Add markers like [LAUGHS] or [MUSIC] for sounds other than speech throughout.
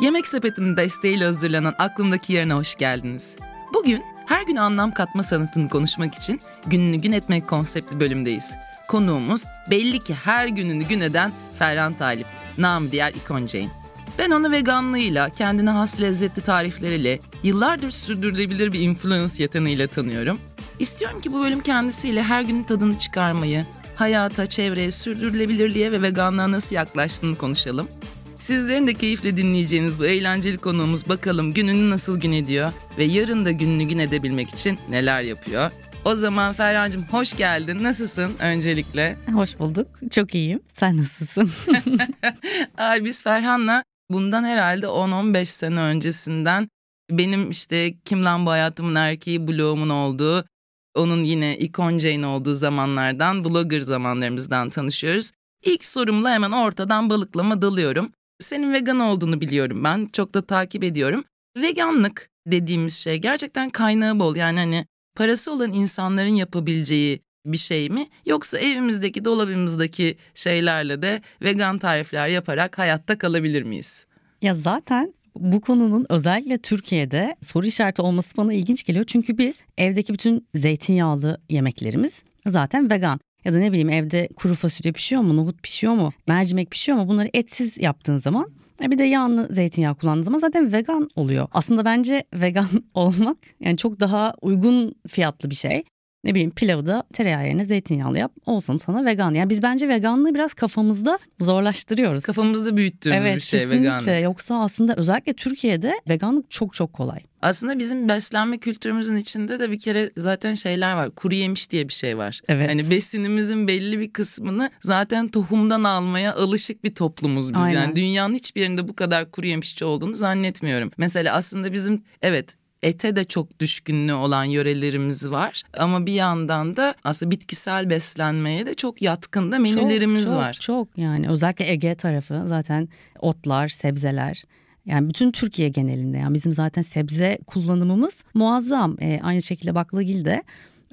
Yemek Sepeti'nin desteğiyle hazırlanan Aklımdaki Yerine hoş geldiniz. Bugün her gün anlam katma sanatını konuşmak için gününü gün etmek konseptli bölümdeyiz. Konuğumuz belli ki her gününü gün eden Ferhan Talip, nam diğer İkon Jane. Ben onu veganlığıyla, kendine has lezzetli tarifleriyle, yıllardır sürdürülebilir bir influence yeteneğiyle tanıyorum. İstiyorum ki bu bölüm kendisiyle her günün tadını çıkarmayı, hayata, çevreye, sürdürülebilirliğe ve veganlığa nasıl yaklaştığını konuşalım. Sizlerin de keyifle dinleyeceğiniz bu eğlenceli konuğumuz bakalım gününü nasıl gün ediyor ve yarın da gününü gün edebilmek için neler yapıyor. O zaman Ferhan'cığım hoş geldin. Nasılsın öncelikle? Hoş bulduk. Çok iyiyim. Sen nasılsın? [LAUGHS] [LAUGHS] Ay biz Ferhan'la bundan herhalde 10-15 sene öncesinden benim işte Kim Lan Bu Hayatımın Erkeği blogumun olduğu, onun yine ikon Jane olduğu zamanlardan, blogger zamanlarımızdan tanışıyoruz. İlk sorumla hemen ortadan balıklama dalıyorum. Senin vegan olduğunu biliyorum ben. Çok da takip ediyorum. Veganlık dediğimiz şey gerçekten kaynağı bol. Yani hani parası olan insanların yapabileceği bir şey mi? Yoksa evimizdeki, dolabımızdaki şeylerle de vegan tarifler yaparak hayatta kalabilir miyiz? Ya zaten bu konunun özellikle Türkiye'de soru işareti olması bana ilginç geliyor. Çünkü biz evdeki bütün zeytinyağlı yemeklerimiz zaten vegan. Ya da ne bileyim evde kuru fasulye pişiyor mu, nohut pişiyor mu, mercimek pişiyor mu bunları etsiz yaptığın zaman e, bir de yağlı zeytinyağı kullandığın zaman zaten vegan oluyor. Aslında bence vegan [LAUGHS] olmak yani çok daha uygun fiyatlı bir şey ne bileyim pilavı da tereyağı yerine zeytinyağlı yap olsun sana vegan. Yani biz bence veganlığı biraz kafamızda zorlaştırıyoruz. Kafamızda büyüttüğümüz evet, bir şey kesinlikle. veganlık. Yoksa aslında özellikle Türkiye'de veganlık çok çok kolay. Aslında bizim beslenme kültürümüzün içinde de bir kere zaten şeyler var. Kuru yemiş diye bir şey var. Evet. Hani besinimizin belli bir kısmını zaten tohumdan almaya alışık bir toplumuz biz. Aynen. Yani dünyanın hiçbir yerinde bu kadar kuru yemişçi olduğunu zannetmiyorum. Mesela aslında bizim evet ete de çok düşkünlüğü olan yörelerimiz var. Ama bir yandan da aslında bitkisel beslenmeye de çok yatkın da menülerimiz çok, çok, var. Çok yani özellikle Ege tarafı zaten otlar, sebzeler. Yani bütün Türkiye genelinde yani bizim zaten sebze kullanımımız muazzam. Ee, aynı şekilde baklagilde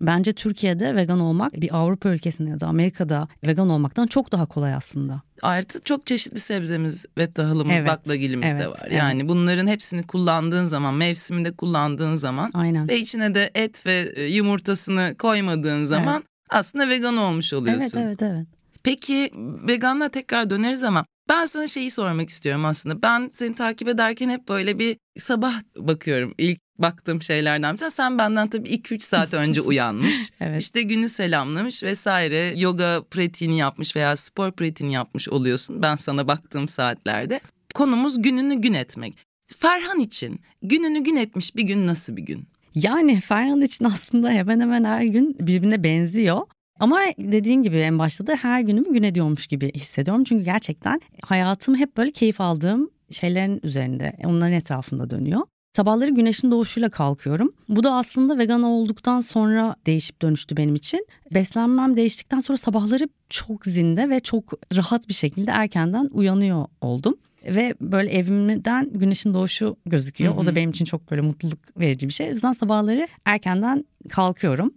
bence Türkiye'de vegan olmak bir Avrupa ülkesinde ya da Amerika'da vegan olmaktan çok daha kolay aslında. Artı çok çeşitli sebzemiz ve tahılımız, Evet, baklagilimiz de evet, var. evet. Yani bunların hepsini kullandığın zaman, mevsiminde kullandığın zaman Aynen. ve içine de et ve e, yumurtasını koymadığın zaman aslında vegan olmuş oluyorsun. Evet evet evet. Peki veganlığa tekrar döneriz ama ben sana şeyi sormak istiyorum aslında. Ben seni takip ederken hep böyle bir sabah bakıyorum. İlk baktığım şeylerden. Mesela sen benden tabii 2-3 saat önce [LAUGHS] uyanmış. Evet. İşte günü selamlamış vesaire. Yoga pratiğini yapmış veya spor pratiğini yapmış oluyorsun. Ben sana baktığım saatlerde. Konumuz gününü gün etmek. Ferhan için gününü gün etmiş bir gün nasıl bir gün? Yani Ferhan için aslında hemen hemen her gün birbirine benziyor. Ama dediğin gibi en başta da her günümü gün ediyormuş gibi hissediyorum. Çünkü gerçekten hayatım hep böyle keyif aldığım şeylerin üzerinde, onların etrafında dönüyor. Sabahları güneşin doğuşuyla kalkıyorum. Bu da aslında vegan olduktan sonra değişip dönüştü benim için. Beslenmem değiştikten sonra sabahları çok zinde ve çok rahat bir şekilde erkenden uyanıyor oldum. Ve böyle evimden güneşin doğuşu gözüküyor. Hı hı. O da benim için çok böyle mutluluk verici bir şey. O yüzden sabahları erkenden kalkıyorum.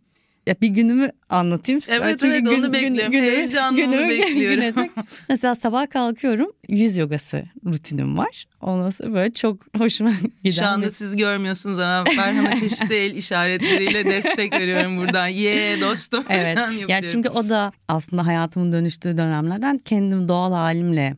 Ya bir günümü anlatayım size. Evet, Çünkü evet, onu bekliyorum. Heyecanla onu bekliyorum. etmek. Mesela sabah kalkıyorum yüz yogası rutinim var. Ondan sonra böyle çok hoşuma giden. Şu anda bir- siz görmüyorsunuz ama Ferhan'a [LAUGHS] çeşitli el işaretleriyle destek veriyorum buradan. Ye dostum. [LAUGHS] Evet. Yani çünkü o da aslında hayatımın dönüştüğü dönemlerden kendim doğal halimle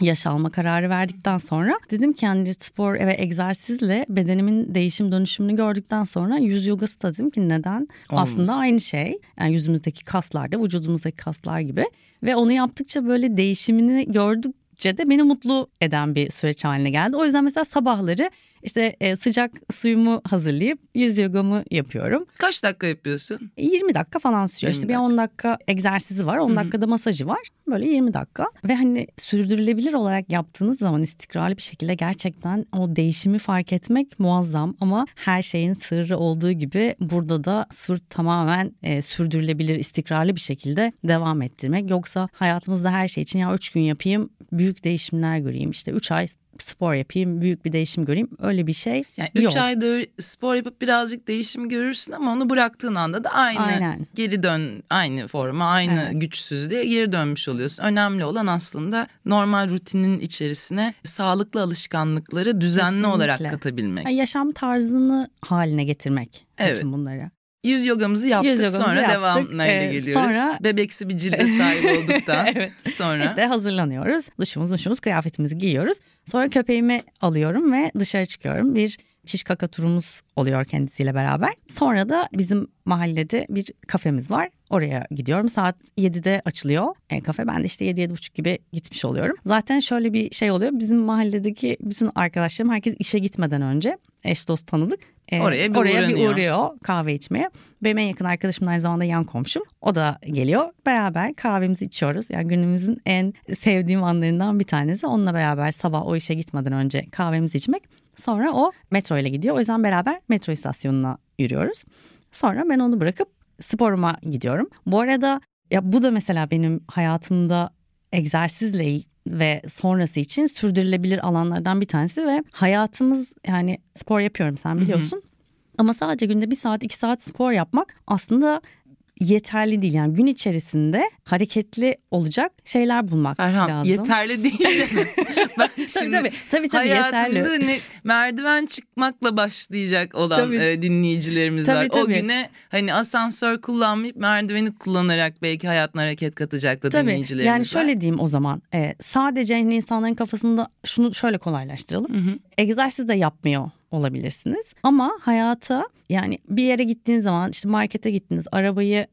yaş alma kararı verdikten sonra dedim ki yani spor ve egzersizle bedenimin değişim dönüşümünü gördükten sonra yüz yogası da dedim ki neden? Olmaz. Aslında aynı şey. Yani yüzümüzdeki kaslar da vücudumuzdaki kaslar gibi ve onu yaptıkça böyle değişimini gördükçe de beni mutlu eden bir süreç haline geldi. O yüzden mesela sabahları işte e, sıcak suyumu hazırlayıp yüz yogamı yapıyorum. Kaç dakika yapıyorsun? 20 dakika falan sürüyor. 20 İşte bir dakika. 10 dakika egzersizi var. 10 dakikada masajı var. Böyle 20 dakika. Ve hani sürdürülebilir olarak yaptığınız zaman istikrarlı bir şekilde gerçekten o değişimi fark etmek muazzam. Ama her şeyin sırrı olduğu gibi burada da sır tamamen e, sürdürülebilir, istikrarlı bir şekilde devam ettirmek. Yoksa hayatımızda her şey için ya 3 gün yapayım, büyük değişimler göreyim. İşte 3 ay spor yapayım, büyük bir değişim göreyim. Öyle bir şey Yani yok. 3 ayda spor yapıp birazcık değişim görürsün ama onu bıraktığın anda da aynı Aynen. geri dön aynı forma, aynı Evet. güçsüzlüğe geri dönmüş oluyorsun. Önemli olan aslında normal rutinin içerisine sağlıklı alışkanlıkları düzenli olarak Kesinlikle. katabilmek. Yani yaşam tarzını haline getirmek Evet. bütün bunları. Yüz yogamızı yaptık Yüz yogamızı sonra yaptık. devam neyle Ee, geliyoruz? sonra- Bebeksi bir cilde [LAUGHS] sahip olduktan [LAUGHS] Evet. sonra. İşte hazırlanıyoruz. Duşumuz, duşumuz, kıyafetimizi giyiyoruz. Sonra köpeğimi alıyorum ve dışarı çıkıyorum. Bir çiş kaka turumuz oluyor kendisiyle beraber. Sonra da bizim mahallede bir kafemiz var. Oraya gidiyorum. Saat 7'de açılıyor e, kafe. Ben de işte 7-7.30 gibi gitmiş oluyorum. Zaten şöyle bir şey oluyor. Bizim mahalledeki bütün arkadaşlarım herkes işe gitmeden önce eş dost tanıdık. E, Oraya bir oraya bir uğranıyor. uğruyor kahve içmeye. Benim en yakın arkadaşım da aynı zamanda yan komşum. O da geliyor. Beraber kahvemizi içiyoruz. Yani günümüzün en sevdiğim anlarından bir tanesi. Onunla beraber sabah o işe gitmeden önce kahvemizi içmek. Sonra o metro ile gidiyor. O yüzden beraber metro istasyonuna yürüyoruz. Sonra ben onu bırakıp sporuma gidiyorum. Bu arada ya bu da mesela benim hayatımda egzersizle ve sonrası için sürdürülebilir alanlardan bir tanesi ve hayatımız yani spor yapıyorum sen biliyorsun. Ama sadece günde bir saat iki saat spor yapmak aslında yeterli değil. Yani gün içerisinde hareketli olacak şeyler bulmak Ferhan lazım. yeterli değil mi? [LAUGHS] ben Tabii şimdi tabii, tabii, tabii yeterli. hayatında ne, merdiven çıkmakla başlayacak olan Tabii. e, dinleyicilerimiz Tabii, var. O tabii. güne hani asansör kullanmayıp merdiveni kullanarak belki hayatına hareket katacak da Tabii dinleyicilerimiz yani var. şöyle diyeyim o zaman e, sadece hani insanların kafasında şunu şöyle kolaylaştıralım. Hı hı. Egzersiz de yapmıyor olabilirsiniz ama hayata yani bir yere gittiğiniz zaman işte markete gittiniz arabayı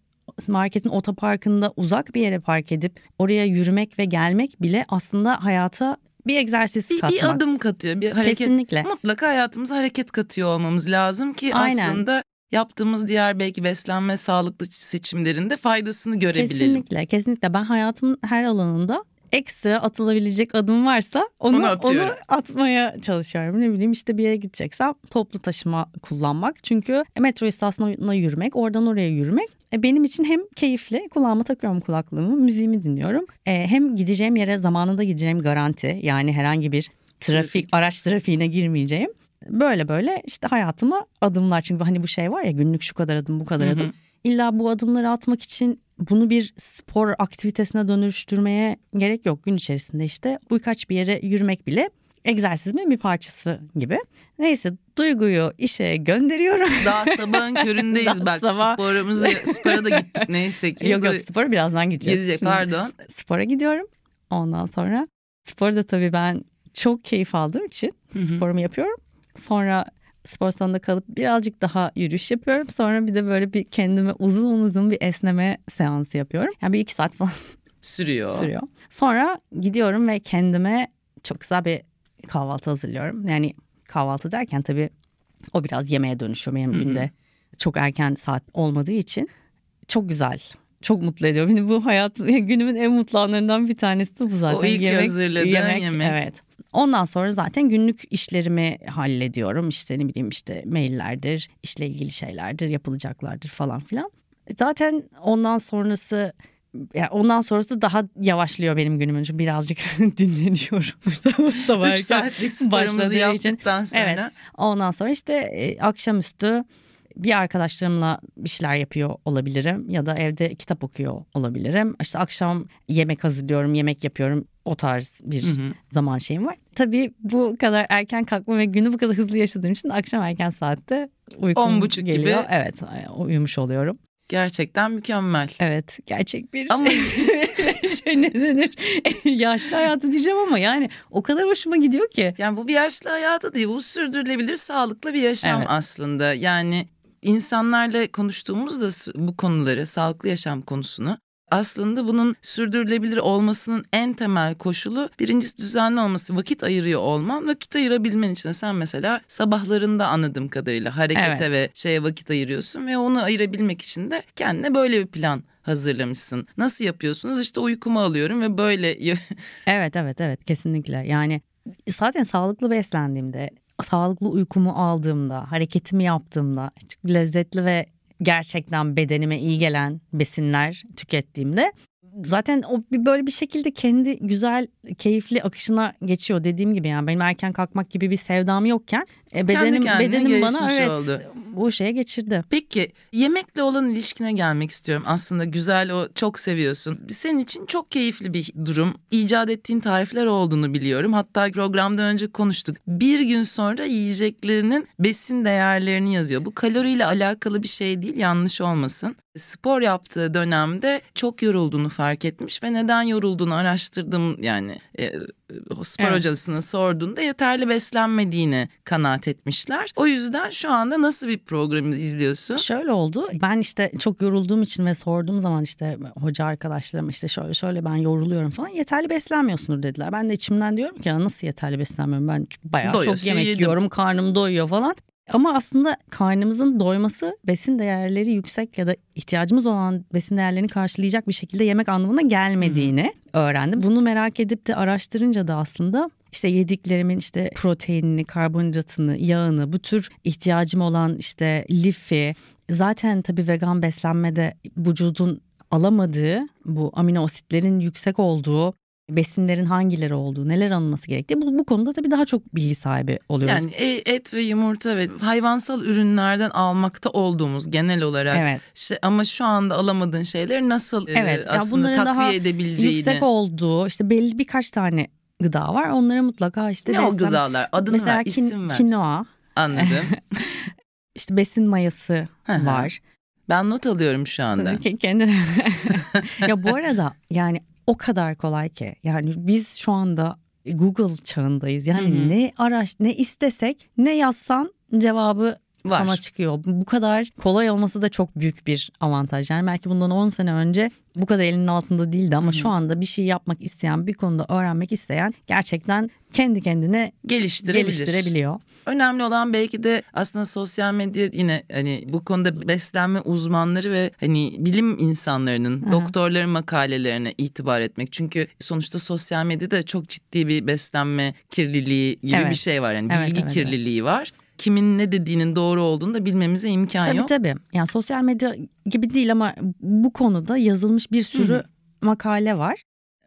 marketin otoparkında uzak bir yere park edip oraya yürümek ve gelmek bile aslında hayata bir egzersiz bir, katmak. bir adım katıyor. Bir hareket Kesinlikle. mutlaka hayatımıza hareket katıyor olmamız lazım ki Aynen. aslında yaptığımız diğer belki beslenme sağlıklı seçimlerinde faydasını görebilelim. Kesinlikle kesinlikle ben hayatımın her alanında ekstra atılabilecek adım varsa onu Onu onu, atmaya çalışıyorum. Ne bileyim işte bir yere gideceksem toplu taşıma kullanmak. Çünkü metro istasyonuna yürümek, oradan oraya yürümek e, benim için hem keyifli. Kulağıma takıyorum kulaklığımı, müziğimi dinliyorum. E, hem gideceğim yere zamanında gideceğim garanti. Yani herhangi bir trafik, Trafik. araç trafiğine girmeyeceğim. Böyle böyle işte hayatıma adımlar. Çünkü hani bu şey var ya günlük şu kadar adım, bu kadar adım. İlla bu adımları atmak için bunu bir spor aktivitesine dönüştürmeye gerek yok. Gün içerisinde işte birkaç bir yere yürümek bile egzersizin bir parçası gibi. Neyse Duygu'yu işe gönderiyorum. Daha sabahın [LAUGHS] köründeyiz Daha bak sabah. sporumuza spora da gittik neyse ki. yok yok spora birazdan gideceğiz. Gidecek pardon. Spora gidiyorum. Ondan sonra sporu da tabii ben çok keyif aldığım için Hı hı. sporumu yapıyorum. Sonra spor salonunda kalıp birazcık daha yürüyüş yapıyorum. Sonra bir de böyle bir kendime uzun uzun bir esneme seansı yapıyorum. Yani bir iki saat falan [LAUGHS] Sürüyor. sürüyor. Sonra gidiyorum ve kendime çok güzel bir kahvaltı hazırlıyorum. Yani kahvaltı derken tabii o biraz yemeğe dönüşüyor benim Hı hı. günde. Çok erken saat olmadığı için çok güzel. Çok mutlu ediyor. Beni bu hayat [LAUGHS] günümün en mutlu anlarından bir tanesi de bu zaten. O ilk hazırladığın yemek. Evet. Ondan sonra zaten günlük işlerimi hallediyorum. İşte ne bileyim işte maillerdir, işle ilgili şeylerdir, yapılacaklardır falan filan. Zaten ondan sonrası yani ondan sonrası daha yavaşlıyor benim günümün. Çünkü birazcık [LAUGHS] dinleniyorum. Sabah sabah 3 erken saatlik sporumuzu başladığı için. yaptıktan sonra. Evet. Ondan sonra işte e, akşamüstü bir arkadaşlarımla bir şeyler yapıyor olabilirim ya da evde kitap okuyor olabilirim. İşte akşam yemek hazırlıyorum, yemek yapıyorum. O tarz bir Hı hı. zaman şeyim var. Tabii bu kadar erken kalkma ve günü bu kadar hızlı yaşadığım için akşam erken saatte uykum On buçuk gibi. geliyor. Evet, uyumuş oluyorum. Gerçekten mükemmel. Evet, gerçek bir Ama şey [LAUGHS] ne denir? [LAUGHS] Yaşlı hayatı diyeceğim ama yani o kadar hoşuma gidiyor ki. yani bu bir yaşlı hayatı değil. Bu sürdürülebilir sağlıklı bir yaşam Evet. aslında. Yani insanlarla konuştuğumuzda bu konuları, sağlıklı yaşam konusunu aslında bunun sürdürülebilir olmasının en temel koşulu birincisi düzenli olması, vakit ayırıyor olman. Vakit ayırabilmen için sen mesela sabahlarında anladığım kadarıyla harekete Evet. ve şeye vakit ayırıyorsun ve onu ayırabilmek için de kendine böyle bir plan hazırlamışsın. Nasıl yapıyorsunuz? İşte uykumu alıyorum ve böyle [LAUGHS] Evet evet evet kesinlikle yani zaten sağlıklı beslendiğimde sağlıklı uykumu aldığımda hareketimi yaptığımda lezzetli ve gerçekten bedenime iyi gelen besinler tükettiğimde zaten o bir böyle bir şekilde kendi güzel keyifli akışına geçiyor. Dediğim gibi yani benim erken kalkmak gibi bir sevdam yokken e, bedenim bedenim bana evet oldu. bu şeye geçirdi. Peki yemekle olan ilişkine gelmek istiyorum. Aslında güzel o çok seviyorsun. Senin için çok keyifli bir durum. İcat ettiğin tarifler olduğunu biliyorum. Hatta programdan önce konuştuk. Bir gün sonra yiyeceklerinin besin değerlerini yazıyor. Bu kaloriyle alakalı bir şey değil yanlış olmasın. Spor yaptığı dönemde çok yorulduğunu fark etmiş ve neden yorulduğunu araştırdım yani e, spor evet. hocasına sorduğunda yeterli beslenmediğini kanaat etmişler. O yüzden şu anda nasıl bir programı izliyorsun? Şöyle oldu. Ben işte çok yorulduğum için ve sorduğum zaman işte hoca arkadaşlarım işte şöyle şöyle ben yoruluyorum falan yeterli beslenmiyorsunuz dediler. Ben de içimden diyorum ki ya nasıl yeterli beslenmiyorum ben bayağı Doyuyor, çok yemek yedim. yiyorum karnım doyuyor falan. Ama aslında karnımızın doyması besin değerleri yüksek ya da ihtiyacımız olan besin değerlerini karşılayacak bir şekilde yemek anlamına gelmediğini öğrendim. Bunu merak edip de araştırınca da aslında işte yediklerimin işte proteinini, karbonhidratını, yağını, bu tür ihtiyacım olan işte lifi zaten tabii vegan beslenmede vücudun alamadığı bu amino asitlerin yüksek olduğu besinlerin hangileri olduğu, neler alınması gerektiği bu, bu konuda tabii daha çok bilgi sahibi oluyoruz. Yani e, et ve yumurta ve hayvansal ürünlerden almakta olduğumuz genel olarak. Evet. İşte ama şu anda alamadığın şeyleri nasıl e, evet, aslında ya takviye daha edebileceğini. Yüksek olduğu işte belli birkaç tane gıda var. Onlara mutlaka işte ne beslen... o gıdalar? Adını Mesela ver, isim kin, ver. Kinoa. Anladım. [LAUGHS] İşte besin mayası var. Ben not alıyorum şu anda. Kendine. [LAUGHS] ya bu arada yani o kadar kolay ki. Yani biz şu anda Google çağındayız. Yani Hı-hı. ne araç ne istesek ne yazsan cevabı Var. sana çıkıyor. Bu kadar kolay olması da çok büyük bir avantaj. Yani belki bundan 10 sene önce bu kadar elinin altında değildi ama Hı-hı. şu anda bir şey yapmak isteyen, bir konuda öğrenmek isteyen gerçekten kendi kendine geliştirebiliyor. Önemli olan belki de aslında sosyal medya yine hani bu konuda beslenme uzmanları ve hani bilim insanlarının, Hı-hı. doktorların makalelerine itibar etmek. Çünkü sonuçta sosyal medyada çok ciddi bir beslenme kirliliği gibi evet. bir şey var. Yani evet, bilgi evet, kirliliği evet. var kimin ne dediğinin doğru olduğunu da bilmemize imkan tabii, yok. Tabii tabii. Yani sosyal medya gibi değil ama bu konuda yazılmış bir sürü Hı-hı. makale var.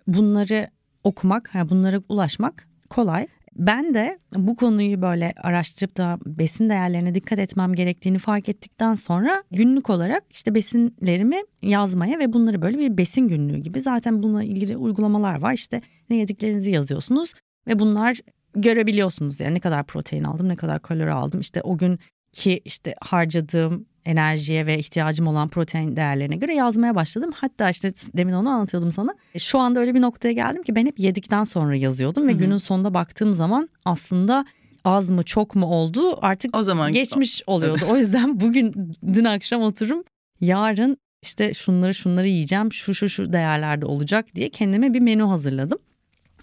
Bunları okumak, yani bunlara ulaşmak kolay. Ben de bu konuyu böyle araştırıp da besin değerlerine dikkat etmem gerektiğini fark ettikten sonra günlük olarak işte besinlerimi yazmaya ve bunları böyle bir besin günlüğü gibi zaten bununla ilgili uygulamalar var. İşte ne yediklerinizi yazıyorsunuz ve bunlar görebiliyorsunuz yani ne kadar protein aldım, ne kadar kalori aldım. İşte o gün ki işte harcadığım enerjiye ve ihtiyacım olan protein değerlerine göre yazmaya başladım. Hatta işte demin onu anlatıyordum sana. E, şu anda öyle bir noktaya geldim ki ben hep yedikten sonra yazıyordum ve Hı-hı. günün sonunda baktığım zaman aslında az mı çok mu oldu artık o zaman geçmiş oluyordu. o [LAUGHS] yüzden bugün dün akşam oturum yarın işte şunları şunları yiyeceğim şu şu şu değerlerde olacak diye kendime bir menü hazırladım.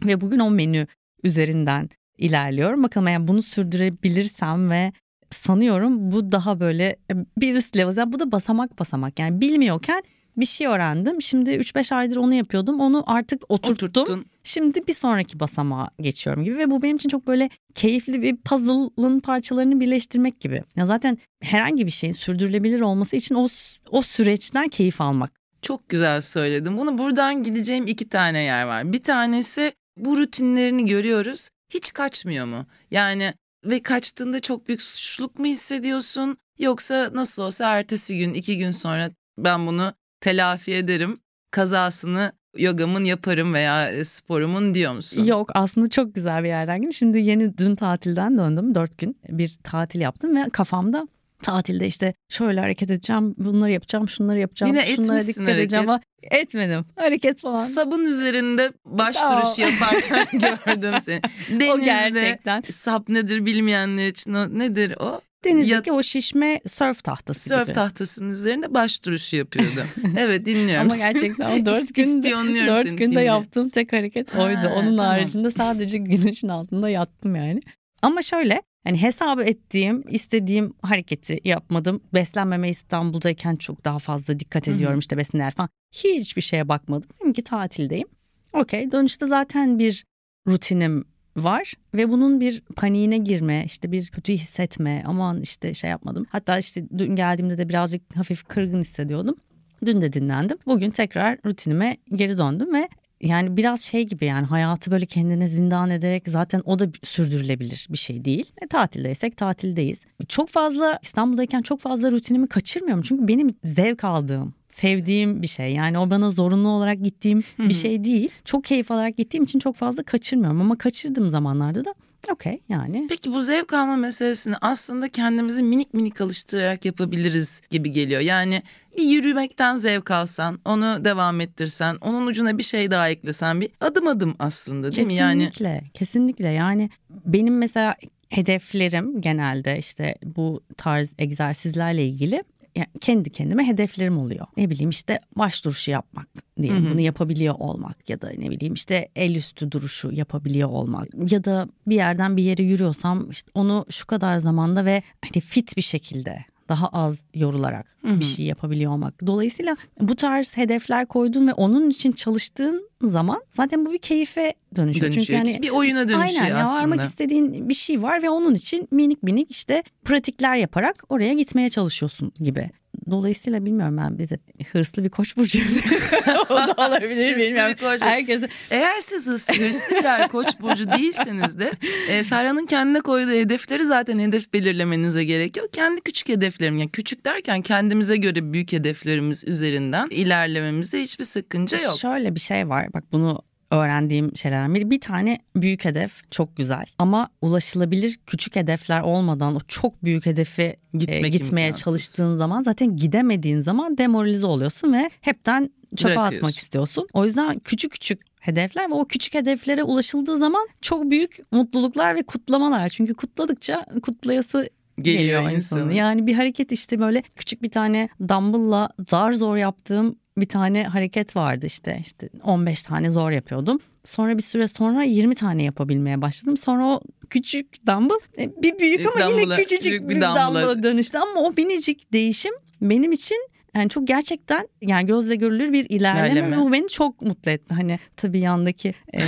Ve bugün o menü üzerinden ilerliyorum. Bakalım yani bunu sürdürebilirsem ve sanıyorum bu daha böyle e, bir üst level. Yani bu da basamak basamak yani bilmiyorken bir şey öğrendim. Şimdi 3-5 aydır onu yapıyordum. Onu artık oturttum. Oturttun. Şimdi bir sonraki basamağa geçiyorum gibi ve bu benim için çok böyle keyifli bir puzzle'ın parçalarını birleştirmek gibi. Ya zaten herhangi bir şeyin sürdürülebilir olması için o o süreçten keyif almak. Çok güzel söyledin. Bunu buradan gideceğim iki tane yer var. Bir tanesi bu rutinlerini görüyoruz. Hiç kaçmıyor mu? Yani ve kaçtığında çok büyük suçluluk mu hissediyorsun? Yoksa nasıl olsa ertesi gün iki gün sonra ben bunu telafi ederim. Kazasını yogamın yaparım veya e, sporumun diyor musun? Yok aslında çok güzel bir yerden. Şimdi yeni dün tatilden döndüm. Dört gün bir tatil yaptım ve kafamda tatilde işte şöyle hareket edeceğim, bunları yapacağım, şunları yapacağım, Yine şunlara dikkat hareket. edeceğim ama etmedim. Hareket falan. Sabun üzerinde baş duruşu yaparken [LAUGHS] gördüm seni. Denizde o gerçekten. sap nedir bilmeyenler için o nedir o? Denizdeki ya, o şişme surf tahtası surf gibi. Surf tahtasının üzerinde baş duruşu yapıyordu. [LAUGHS] evet dinliyorum. Ama gerçekten dört günde, dört günde yaptığım tek hareket oydu. Ha, Onun tamam. haricinde sadece [LAUGHS] güneşin altında yattım yani. Ama şöyle Hani hesabı ettiğim, istediğim hareketi yapmadım. Beslenmeme İstanbul'dayken çok daha fazla dikkat ediyorum Hı-hı. işte besinler falan. Hiçbir şeye bakmadım. Dedim ki tatildeyim. Okey dönüşte zaten bir rutinim var ve bunun bir paniğine girme işte bir kötü hissetme aman işte şey yapmadım. Hatta işte dün geldiğimde de birazcık hafif kırgın hissediyordum. Dün de dinlendim. Bugün tekrar rutinime geri döndüm ve yani biraz şey gibi yani hayatı böyle kendine zindan ederek zaten o da sürdürülebilir bir şey değil. E, tatildeysek tatildeyiz. Çok fazla İstanbul'dayken çok fazla rutinimi kaçırmıyorum. Çünkü benim zevk aldığım sevdiğim bir şey. Yani o bana zorunlu olarak gittiğim bir şey değil. Çok keyif alarak gittiğim için çok fazla kaçırmıyorum ama kaçırdığım zamanlarda da okey yani. Peki bu zevk alma meselesini aslında kendimizi minik minik alıştırarak yapabiliriz gibi geliyor. Yani bir yürümekten zevk alsan, onu devam ettirsen, onun ucuna bir şey daha eklesen bir adım adım aslında değil kesinlikle, mi? Yani kesinlikle. Kesinlikle. Yani benim mesela hedeflerim genelde işte bu tarz egzersizlerle ilgili yani kendi kendime hedeflerim oluyor. Ne bileyim işte baş duruşu yapmak diyelim. Bunu yapabiliyor olmak ya da ne bileyim işte el üstü duruşu yapabiliyor olmak ya da bir yerden bir yere yürüyorsam işte onu şu kadar zamanda ve hani fit bir şekilde daha az yorularak Hı-hı. bir şey yapabiliyor olmak. Dolayısıyla bu tarz hedefler koydun ve onun için çalıştığın zaman zaten bu bir keyfe dönüşüyor. dönüşüyor. Çünkü hani bir oyuna dönüşüyor aynen, aslında. Aynen varmak istediğin bir şey var ve onun için minik minik işte pratikler yaparak oraya gitmeye çalışıyorsun gibi. Dolayısıyla bilmiyorum ben bir de hırslı bir koç burcuyum. [LAUGHS] o da olabilir bilmiyorum. Koç Herkese... Eğer siz hırslı birer koç burcu değilseniz de e, Ferhan'ın kendine koyduğu hedefleri zaten hedef belirlemenize gerek yok. Kendi küçük hedeflerim yani küçük derken kendimize göre büyük hedeflerimiz üzerinden ilerlememizde hiçbir sakınca yok. Şöyle bir şey var bak bunu öğrendiğim şeylerden biri. Bir tane büyük hedef çok güzel ama ulaşılabilir küçük hedefler olmadan o çok büyük hedefi e, Gitmek e, gitmeye imkansız. çalıştığın zaman zaten gidemediğin zaman demoralize oluyorsun ve hepten çöpe atmak istiyorsun. O yüzden küçük küçük hedefler ve o küçük hedeflere ulaşıldığı zaman çok büyük mutluluklar ve kutlamalar. Çünkü kutladıkça kutlayası geliyor, geliyor insanın. Yani bir hareket işte böyle küçük bir tane dumbbell'la zar zor yaptığım bir tane hareket vardı işte işte 15 tane zor yapıyordum. Sonra bir süre sonra 20 tane yapabilmeye başladım. Sonra o küçük dumbbell e, bir büyük ama yine küçücük bir dumbbell'a dönüştü. Ama o minicik değişim benim için yani çok gerçekten yani gözle görülür bir ilerleme, ilerleme. bu beni çok mutlu etti. Hani tabii yandaki e,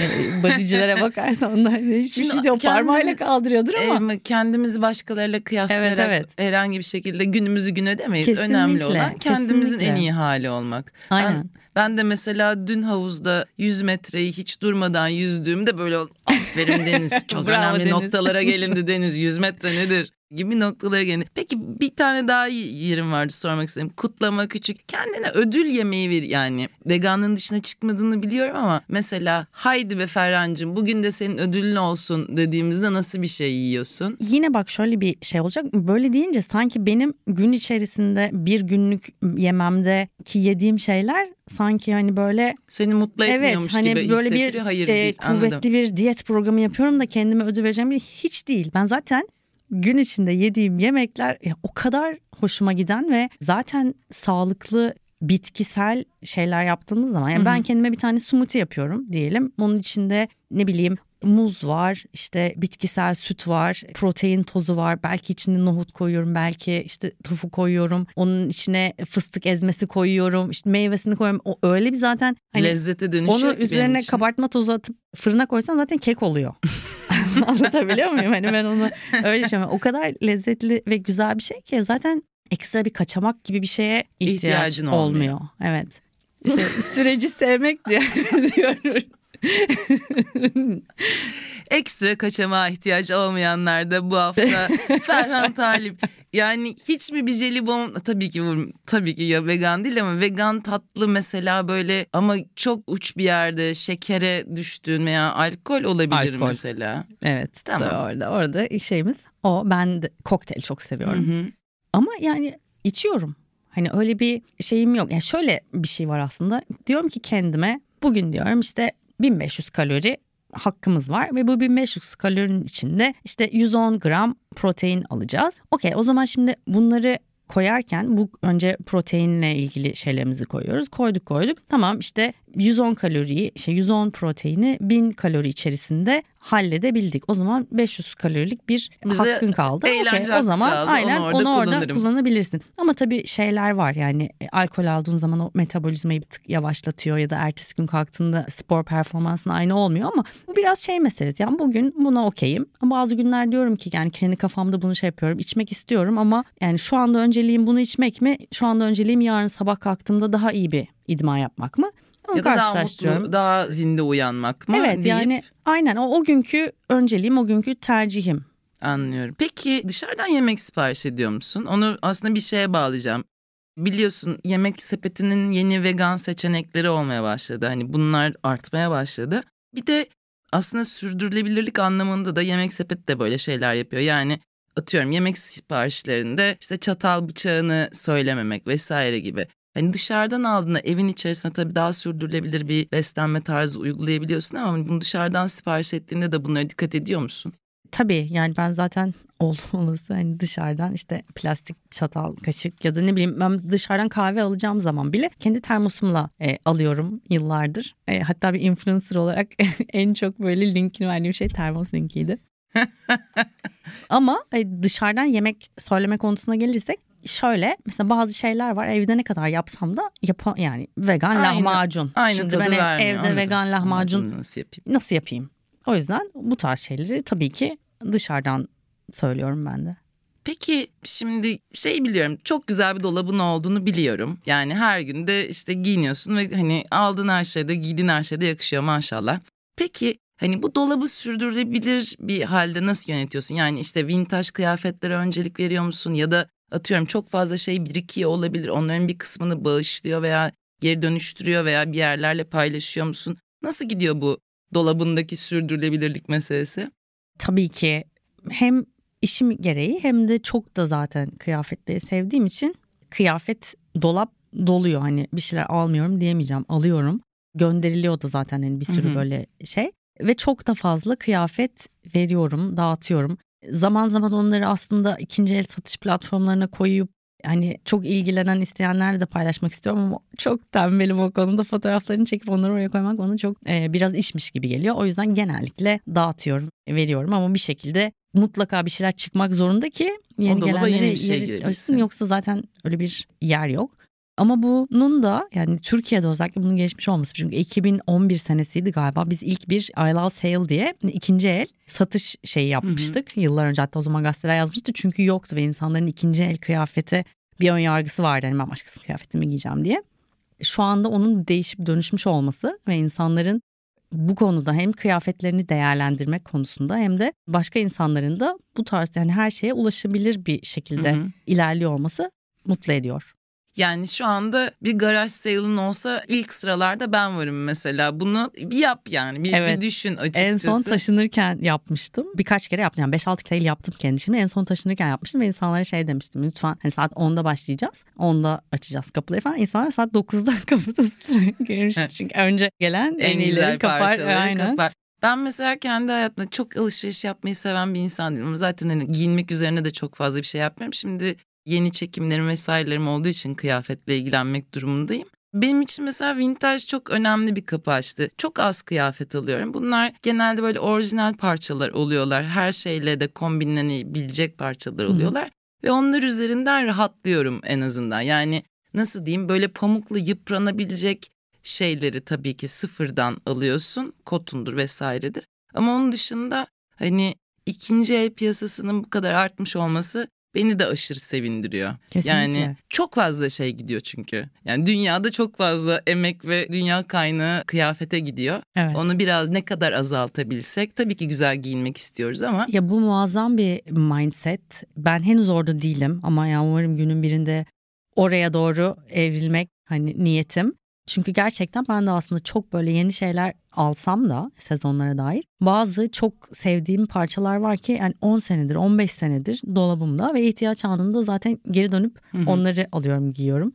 bodycilere [LAUGHS] bakarsan onlar hiçbir Şimdi şey o parmağıyla kaldırıyordur ama. E, kendimizi başkalarıyla kıyaslayarak evet, evet. herhangi bir şekilde günümüzü gün edemeyiz. Kesinlikle, Önemli olan kendimizin kesinlikle. en iyi hali olmak. Aynen. Ben, ben de mesela dün havuzda 100 metreyi hiç durmadan yüzdüğümde böyle aferin Deniz [LAUGHS] çok önemli Deniz. noktalara gelindi Deniz 100 metre nedir gibi noktalara gelin. Peki bir tane daha yerim vardı sormak istedim. Kutlama küçük. Kendine ödül yemeği ver yani. Veganlığın dışına çıkmadığını biliyorum ama mesela haydi be Ferhancığım bugün de senin ödülün olsun dediğimizde nasıl bir şey yiyorsun? Yine bak şöyle bir şey olacak. Böyle deyince sanki benim gün içerisinde bir günlük yememdeki yediğim şeyler sanki hani böyle seni mutlu etmiyormuş evet, hani gibi böyle bir Hayır, e, değil, kuvvetli anladım. bir diyet programı yapıyorum da kendime ödül vereceğim bir hiç değil. Ben zaten gün içinde yediğim yemekler ya, o kadar hoşuma giden ve zaten sağlıklı bitkisel şeyler yaptığımız zaman yani ben kendime bir tane smoothie yapıyorum diyelim. Onun içinde ne bileyim muz var, işte bitkisel süt var, protein tozu var. Belki içine nohut koyuyorum, belki işte tofu koyuyorum. Onun içine fıstık ezmesi koyuyorum, işte meyvesini koyuyorum. O öyle bir zaten hani lezzete dönüşüyor Onu üzerine kabartma tozu atıp fırına koysan zaten kek oluyor. [LAUGHS] Anlatabiliyor muyum? Hani ben onu öyle düşünüyorum. O kadar lezzetli ve güzel bir şey ki zaten ekstra bir kaçamak gibi bir şeye ihtiyaç İhtiyacın olmuyor. olmuyor. Evet. İşte süreci sevmek [LAUGHS] diyorum. Ekstra kaçamağa ihtiyacı olmayanlar da bu hafta [LAUGHS] Ferhan Talip. Yani hiç mi bir jelibon tabii ki tabii ki ya vegan değil ama vegan tatlı mesela böyle ama çok uç bir yerde şekere düştüğün veya alkol olabilir alkol. mesela. Evet tamam. orada orada şeyimiz o ben de kokteyl çok seviyorum. Hı hı. Ama yani içiyorum. Hani öyle bir şeyim yok. Yani şöyle bir şey var aslında. Diyorum ki kendime bugün diyorum işte 1500 kalori hakkımız var ve bu 1500 kalorinin içinde işte 110 gram protein alacağız. Okey o zaman şimdi bunları koyarken bu önce proteinle ilgili şeylerimizi koyuyoruz. Koyduk koyduk. Tamam işte 110 kaloriyi işte 110 proteini 1000 kalori içerisinde halledebildik. O zaman 500 kalorilik bir Bize hakkın kaldı. eğlence Okey, o zaman kaldı. aynen Onu onu orada orada, kullanırım. kullanabilirsin. Ama tabii şeyler var yani e, alkol aldığın zaman o metabolizmayı bir tık yavaşlatıyor ya da ertesi gün kalktığında spor performansın aynı olmuyor ama bu biraz şey meselesi. Yani bugün buna okeyim. Ama Bazı günler diyorum ki yani kendi kafamda bunu şey yapıyorum. içmek istiyorum ama yani şu anda önceliğim bunu içmek mi? Şu anda önceliğim yarın sabah kalktığımda daha iyi bir idman yapmak mı? Onu Ya da daha mutlu, daha zinde uyanmak mı? Evet deyip yani aynen o, o günkü önceliğim o günkü tercihim. Anlıyorum. Peki dışarıdan yemek sipariş ediyor musun? Onu aslında bir şeye bağlayacağım. Biliyorsun yemek sepetinin yeni vegan seçenekleri olmaya başladı. Hani bunlar artmaya başladı. Bir de aslında sürdürülebilirlik anlamında da yemek sepeti de böyle şeyler yapıyor. Yani atıyorum yemek siparişlerinde işte çatal bıçağını söylememek vesaire gibi. Hani dışarıdan aldığında evin içerisinde tabii daha sürdürülebilir bir beslenme tarzı uygulayabiliyorsun ama bunu dışarıdan sipariş ettiğinde de bunlara dikkat ediyor musun? Tabii yani ben zaten [LAUGHS] oldum olası hani dışarıdan işte plastik çatal, kaşık ya da ne bileyim ben dışarıdan kahve alacağım zaman bile kendi termosumla e, alıyorum yıllardır. E, hatta bir influencer olarak [LAUGHS] en çok böyle linkini verdiğim şey termos linkiydi. [LAUGHS] Ama e, dışarıdan yemek söyleme konusuna gelirsek şöyle mesela bazı şeyler var evde ne kadar yapsam da yapa, yani vegan Aynı- lahmacun. Aynı Şimdi ben vermiyor, evde anladım. vegan lahmacun Anladım, Nasıl yapayım? nasıl yapayım? O yüzden bu tarz şeyleri tabii ki dışarıdan söylüyorum ben de. Peki şimdi şey biliyorum çok güzel bir dolabın olduğunu biliyorum. Yani her gün de işte giyiniyorsun ve hani aldığın her şeyde giydiğin her şeyde yakışıyor maşallah. Peki hani bu dolabı sürdürülebilir bir halde nasıl yönetiyorsun? Yani işte vintage kıyafetlere öncelik veriyor musun? Ya da atıyorum çok fazla şey birikiyor olabilir. Onların bir kısmını bağışlıyor veya geri dönüştürüyor veya bir yerlerle paylaşıyor musun? Nasıl gidiyor bu dolabındaki sürdürülebilirlik meselesi? Tabii ki hem işim gereği hem de çok da zaten kıyafetleri sevdiğim için kıyafet dolap doluyor. Hani bir şeyler almıyorum diyemeyeceğim alıyorum. Gönderiliyor da zaten hani bir sürü Hı hı. böyle şey. Ve çok da fazla kıyafet veriyorum, dağıtıyorum. Zaman zaman onları aslında ikinci el satış platformlarına koyup hani çok ilgilenen isteyenlerle de paylaşmak istiyorum ama çok tembelim o konuda fotoğraflarını çekip onları oraya koymak bana çok e, biraz işmiş gibi geliyor. O yüzden genellikle dağıtıyorum, veriyorum ama bir şekilde mutlaka bir şeyler çıkmak zorunda ki yeni gelenlere yeni bir şey yeri açsın. Yoksa zaten öyle bir yer yok. Ama bunun da yani Türkiye'de özellikle bunun gelişmiş olması. Çünkü 2011 senesiydi galiba. Biz ilk bir I Love Sale diye ikinci el satış şeyi yapmıştık. Yıllar önce hatta o zaman gazeteler yazmıştı. Çünkü yoktu ve insanların ikinci el kıyafete bir ön yargısı vardı. Hani ben başkasının kıyafetimi giyeceğim diye. Şu anda onun değişip dönüşmüş olması ve insanların bu konuda hem kıyafetlerini değerlendirmek konusunda hem de başka insanların da bu tarz yani her şeye ulaşabilir bir şekilde Hı hı. ilerliyor olması mutlu ediyor. Yani şu anda bir garaj sale'ın olsa ilk sıralarda ben varım mesela. Bunu bir yap yani bir, Evet. bir düşün açıkçası. En son taşınırken yapmıştım. Birkaç kere yaptım. Yani 5-6 kere yaptım kendi işimi. En son taşınırken yapmıştım ve insanlara şey demiştim. Lütfen hani saat 10'da başlayacağız. 10'da açacağız kapıları falan. İnsanlar saat 9'da [LAUGHS] kapıda sıraya girmişti. Çünkü önce gelen en, en iyileri kapar. Aynen. kapar. Ben mesela kendi hayatımda çok alışveriş yapmayı seven bir insan değilim. Zaten hani giyinmek üzerine de çok fazla bir şey yapmıyorum. Şimdi yeni çekimlerim vesairelerim olduğu için kıyafetle ilgilenmek durumundayım. Benim için mesela vintage çok önemli bir kapı açtı. Çok az kıyafet alıyorum. Bunlar genelde böyle orijinal parçalar oluyorlar. Her şeyle de kombinlenebilecek parçalar Hı hı. oluyorlar. Ve onlar üzerinden rahatlıyorum en azından. Yani nasıl diyeyim böyle pamuklu yıpranabilecek şeyleri tabii ki sıfırdan alıyorsun. Kotundur vesairedir. Ama onun dışında hani ikinci el piyasasının bu kadar artmış olması beni de aşırı sevindiriyor. Kesinlikle. Yani çok fazla şey gidiyor çünkü. Yani dünyada çok fazla emek ve dünya kaynağı kıyafete gidiyor. Evet. Onu biraz ne kadar azaltabilsek tabii ki güzel giyinmek istiyoruz ama Ya bu muazzam bir mindset. Ben henüz orada değilim ama ya umarım günün birinde oraya doğru evrilmek hani niyetim. Çünkü gerçekten ben de aslında çok böyle yeni şeyler alsam da sezonlara dair bazı çok sevdiğim parçalar var ki yani 10 senedir 15 senedir dolabımda ve ihtiyaç anında zaten geri dönüp onları alıyorum giyiyorum.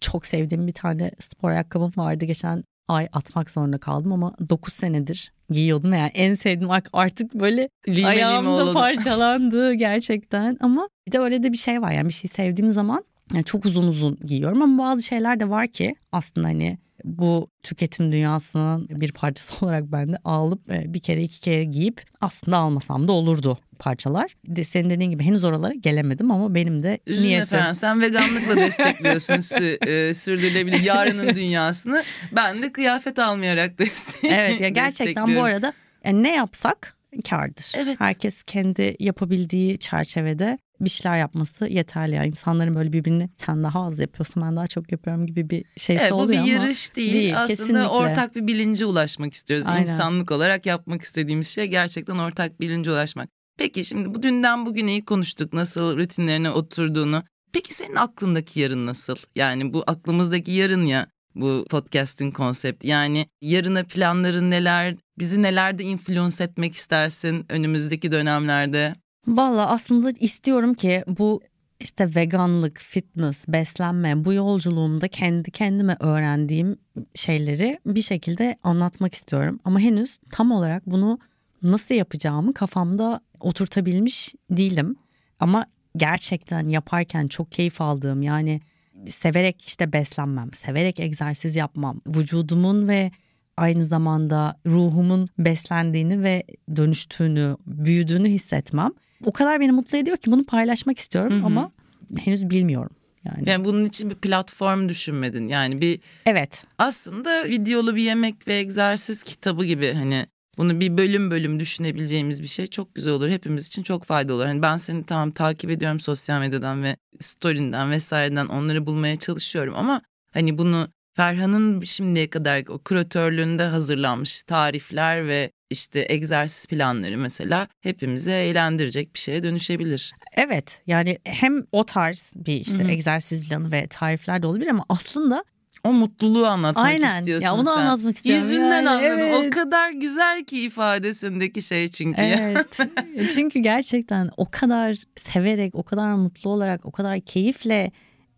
Çok sevdiğim bir tane spor ayakkabım vardı geçen ay atmak zorunda kaldım ama 9 senedir giyiyordum yani en sevdiğim ar- artık böyle lime lime ayağımda oldu. parçalandı gerçekten ama bir de öyle de bir şey var yani bir şey sevdiğim zaman yani çok uzun uzun giyiyorum ama bazı şeyler de var ki aslında hani bu tüketim dünyasının bir parçası [LAUGHS] olarak ben de alıp e, bir kere iki kere giyip aslında almasam da olurdu parçalar. Senin dediğin gibi henüz oralara gelemedim ama benim de Üzülme niyetim. Ferhan sen veganlıkla [LAUGHS] destekliyorsun sü- e, sürdürülebilir yarının dünyasını. Ben de kıyafet almayarak [LAUGHS] destek Evet ya gerçekten bu destekliyorum. arada yani ne yapsak kardır. Evet. Herkes kendi yapabildiği çerçevede bir şeyler yapması yeterli. Yani insanların böyle birbirini sen daha az yapıyorsun ben daha çok yapıyorum gibi bir şeysi Evet, bu oluyor bir ama yarış değil. değil, Aslında kesinlikle. ortak bir bilince ulaşmak istiyoruz. Aynen. İnsanlık olarak yapmak istediğimiz şey gerçekten ortak bilince ulaşmak. Peki şimdi bu dünden bugüne iyi konuştuk. Nasıl rutinlerine oturduğunu. Peki senin aklındaki yarın nasıl? Yani bu aklımızdaki yarın ya bu podcast'in konsepti. Yani yarına planların neler? Bizi nelerde influence etmek istersin önümüzdeki dönemlerde? Valla aslında istiyorum ki bu işte veganlık, fitness, beslenme bu yolculuğumda kendi kendime öğrendiğim şeyleri bir şekilde anlatmak istiyorum. Ama henüz tam olarak bunu nasıl yapacağımı kafamda oturtabilmiş değilim. Ama gerçekten yaparken çok keyif aldığım yani severek işte beslenmem, severek egzersiz yapmam, vücudumun ve aynı zamanda ruhumun beslendiğini ve dönüştüğünü, büyüdüğünü hissetmem. O kadar beni mutlu ediyor ki bunu paylaşmak istiyorum Hı hı. ama henüz bilmiyorum. Yani Yani bunun için bir platform düşünmedin. Yani bir evet. aslında videolu bir yemek ve egzersiz kitabı gibi hani bunu bir bölüm bölüm düşünebileceğimiz bir şey çok güzel olur. Hepimiz için çok faydalı olur. Hani ben seni tamam takip ediyorum sosyal medyadan ve story'nden vesaireden onları bulmaya çalışıyorum ama hani bunu Ferhan'ın şimdiye kadar o küratörlüğünde hazırlanmış tarifler ve işte egzersiz planları mesela hepimize eğlendirecek bir şeye dönüşebilir. Evet yani hem o tarz bir işte Hı hı. egzersiz planı ve tarifler de olabilir ama aslında O mutluluğu anlatmak Aynen. istiyorsun Ya onu sen. anlatmak istiyorum. Yüzünden Yani anladım. O evet. kadar güzel ki ifadesindeki şey çünkü. evet [LAUGHS] çünkü gerçekten o kadar severek o kadar mutlu olarak o kadar keyifle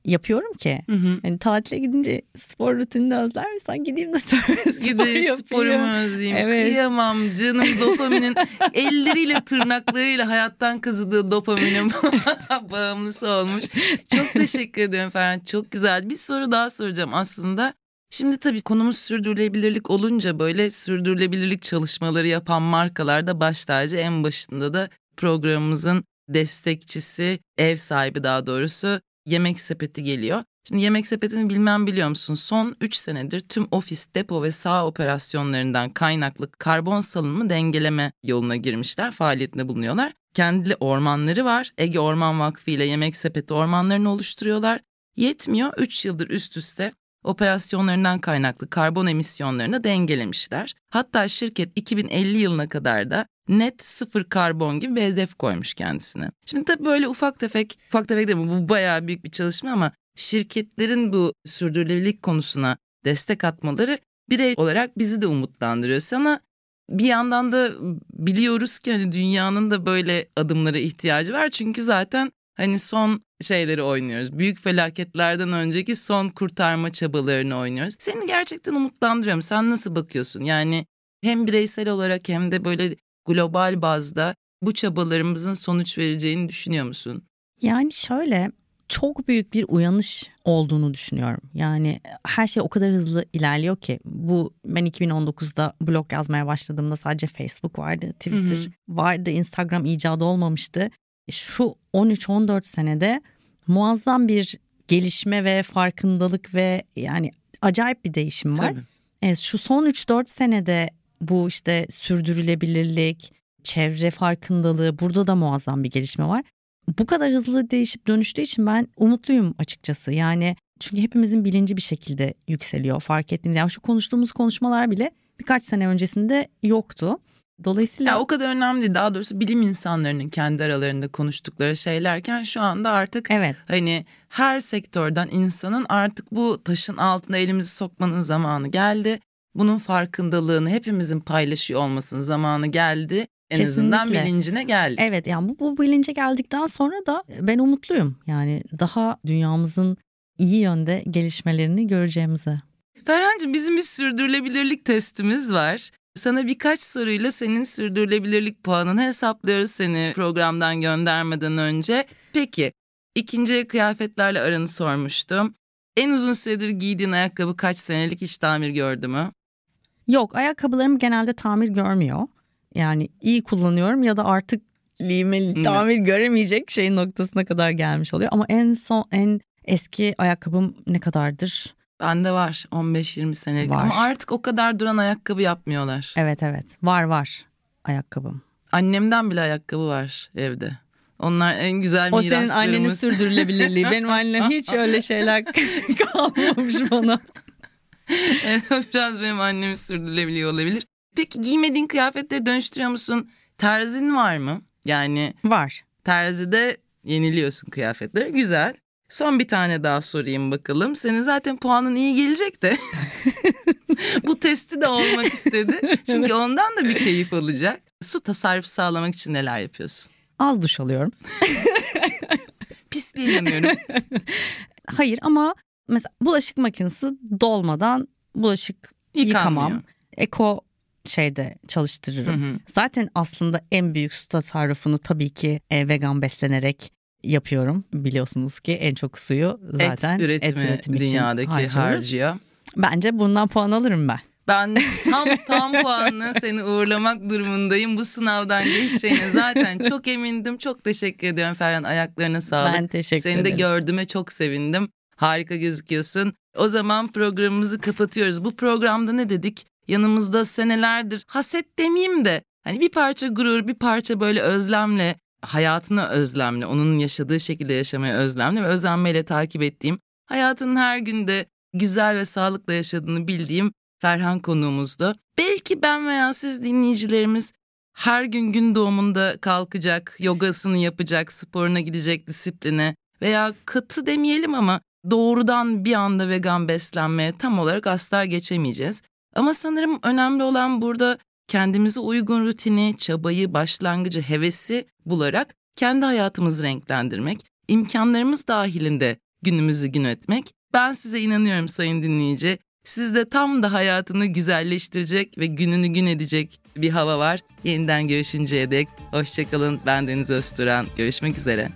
yapıyorum ki. Hı hı. Yani tatile gidince spor rutinini özler misin? Gideyim de [LAUGHS] spor, Gideyim yapayım. sporumu özleyeyim. Evet. Kıyamam canım [LAUGHS] dopaminin elleriyle tırnaklarıyla hayattan kazıdığı dopaminin [LAUGHS] bağımlısı olmuş. Çok teşekkür ederim Ferhan. Çok güzel. Bir soru daha soracağım aslında. Şimdi tabii konumuz sürdürülebilirlik olunca böyle sürdürülebilirlik çalışmaları yapan markalar da baş tacı. En başında da programımızın destekçisi, ev sahibi daha doğrusu Yemek Sepeti geliyor. Şimdi Yemek Sepeti'ni bilmem biliyor musun? Son 3 senedir tüm ofis, depo ve sağ operasyonlarından kaynaklı karbon salınımı dengeleme yoluna girmişler. Faaliyetinde bulunuyorlar. Kendili ormanları var. Ege Orman Vakfı ile Yemek Sepeti ormanlarını oluşturuyorlar. Yetmiyor 3 yıldır üst üste operasyonlarından kaynaklı karbon emisyonlarını dengelemişler. Hatta şirket 2050 yılına kadar da net sıfır karbon gibi bir hedef koymuş kendisine. Şimdi tabii böyle ufak tefek, ufak tefek değil mi? Bu bayağı büyük bir çalışma ama şirketlerin bu sürdürülebilirlik konusuna destek atmaları birey olarak bizi de umutlandırıyor. Sana bir yandan da biliyoruz ki hani dünyanın da böyle adımlara ihtiyacı var. Çünkü zaten hani son şeyleri oynuyoruz. Büyük felaketlerden önceki son kurtarma çabalarını oynuyoruz. Seni gerçekten umutlandırıyorum. Sen nasıl bakıyorsun? Yani hem bireysel olarak hem de böyle global bazda bu çabalarımızın sonuç vereceğini düşünüyor musun? Yani şöyle çok büyük bir uyanış olduğunu düşünüyorum. Yani her şey o kadar hızlı ilerliyor ki bu ben 2019'da blog yazmaya başladığımda sadece Facebook vardı, Twitter Hı hı. vardı, Instagram icadı olmamıştı. Şu 13-14 senede muazzam bir gelişme ve farkındalık ve yani acayip bir değişim var. Tabii. Evet, şu son 3-4 senede bu işte sürdürülebilirlik, çevre farkındalığı burada da muazzam bir gelişme var. Bu kadar hızlı değişip dönüştüğü için ben umutluyum açıkçası. Yani çünkü hepimizin bilinci bir şekilde yükseliyor fark ettiğimiz. Yani şu konuştuğumuz konuşmalar bile birkaç sene öncesinde yoktu. Dolayısıyla Ya o kadar önemli değil. Daha doğrusu bilim insanlarının kendi aralarında konuştukları şeylerken şu anda artık evet hani her sektörden insanın artık bu taşın altına elimizi sokmanın zamanı geldi. Bunun farkındalığını hepimizin paylaşıyor olmasının zamanı geldi. En azından Kesinlikle. bilincine geldik. evet yani bu, bu bilince geldikten sonra da ben umutluyum. Yani daha dünyamızın iyi yönde gelişmelerini göreceğimize. Ferhancığım bizim bir sürdürülebilirlik testimiz var. Sana birkaç soruyla senin sürdürülebilirlik puanını hesaplıyoruz seni programdan göndermeden önce. Peki ikinci kıyafetlerle aranı sormuştum. En uzun süredir giydiğin ayakkabı kaç senelik hiç tamir gördü mü? Yok ayakkabılarım genelde tamir görmüyor. Yani iyi kullanıyorum ya da artık limeli tamir göremeyecek şeyin noktasına kadar gelmiş oluyor. Ama en son en eski ayakkabım ne kadardır? Bende var 15-20 senelik Var. ama artık o kadar duran ayakkabı yapmıyorlar. Evet evet var var ayakkabım. Annemden bile ayakkabı var evde. Onlar en güzel O miraslarımız. senin annenin sürdürülebilirliği. Benim annem hiç öyle [LAUGHS] şeyler [LAUGHS] kalmamış bana. [LAUGHS] Biraz benim annemin sürdürülebiliyor olabilir. Peki giymediğin kıyafetleri dönüştürüyor musun? Terzin var mı? Yani Var. terzide yeniliyorsun kıyafetleri. Güzel. Son bir tane daha sorayım bakalım. Senin zaten puanın iyi gelecek de. [LAUGHS] Bu testi de olmak istedi. [LAUGHS] Çünkü ondan da bir keyif alacak. Su tasarrufu sağlamak için neler yapıyorsun? Az duş alıyorum. Pisliğe yanıyorum. Hayır ama mesela bulaşık makinesi dolmadan bulaşık Yıkanmıyor. yıkamam. Eko şeyde çalıştırırım. Hı hı. Zaten aslında en büyük su tasarrufunu tabii ki e, vegan beslenerek yapıyorum. Biliyorsunuz ki en çok suyu zaten et üretimi, üretimi için dünyadaki harcıyoruz. harcıyor. Bence bundan puan alırım ben. Ben tam tam puanla seni uğurlamak durumundayım. Bu sınavdan geçeceğine zaten çok emindim. Çok teşekkür ediyorum Ferhan. Ayaklarına sağlık. Ben teşekkür Seni de ederim. gördüğüme çok sevindim. Harika gözüküyorsun. O zaman programımızı kapatıyoruz. Bu programda ne dedik? Yanımızda senelerdir haset demeyeyim de hani bir parça gurur, bir parça böyle özlemle, hayatına özlemle, onun yaşadığı şekilde yaşamaya özlemle ve özlenmeyle takip ettiğim, hayatının her günde güzel ve sağlıkla yaşadığını bildiğim Ferhan konuğumuzdu. Belki ben veya siz dinleyicilerimiz her gün gün doğumunda kalkacak, yogasını yapacak, sporuna gidecek disipline veya katı demeyelim ama doğrudan bir anda vegan beslenmeye tam olarak asla geçemeyeceğiz. Ama sanırım önemli olan burada kendimize uygun rutini, çabayı, başlangıcı, hevesi bularak kendi hayatımızı renklendirmek, imkanlarımız dahilinde günümüzü gün etmek. Ben size inanıyorum sayın dinleyici. Sizde tam da hayatını güzelleştirecek ve gününü gün edecek bir hava var. Yeniden görüşünceye dek hoşçakalın. Ben Deniz Özturan. Görüşmek üzere.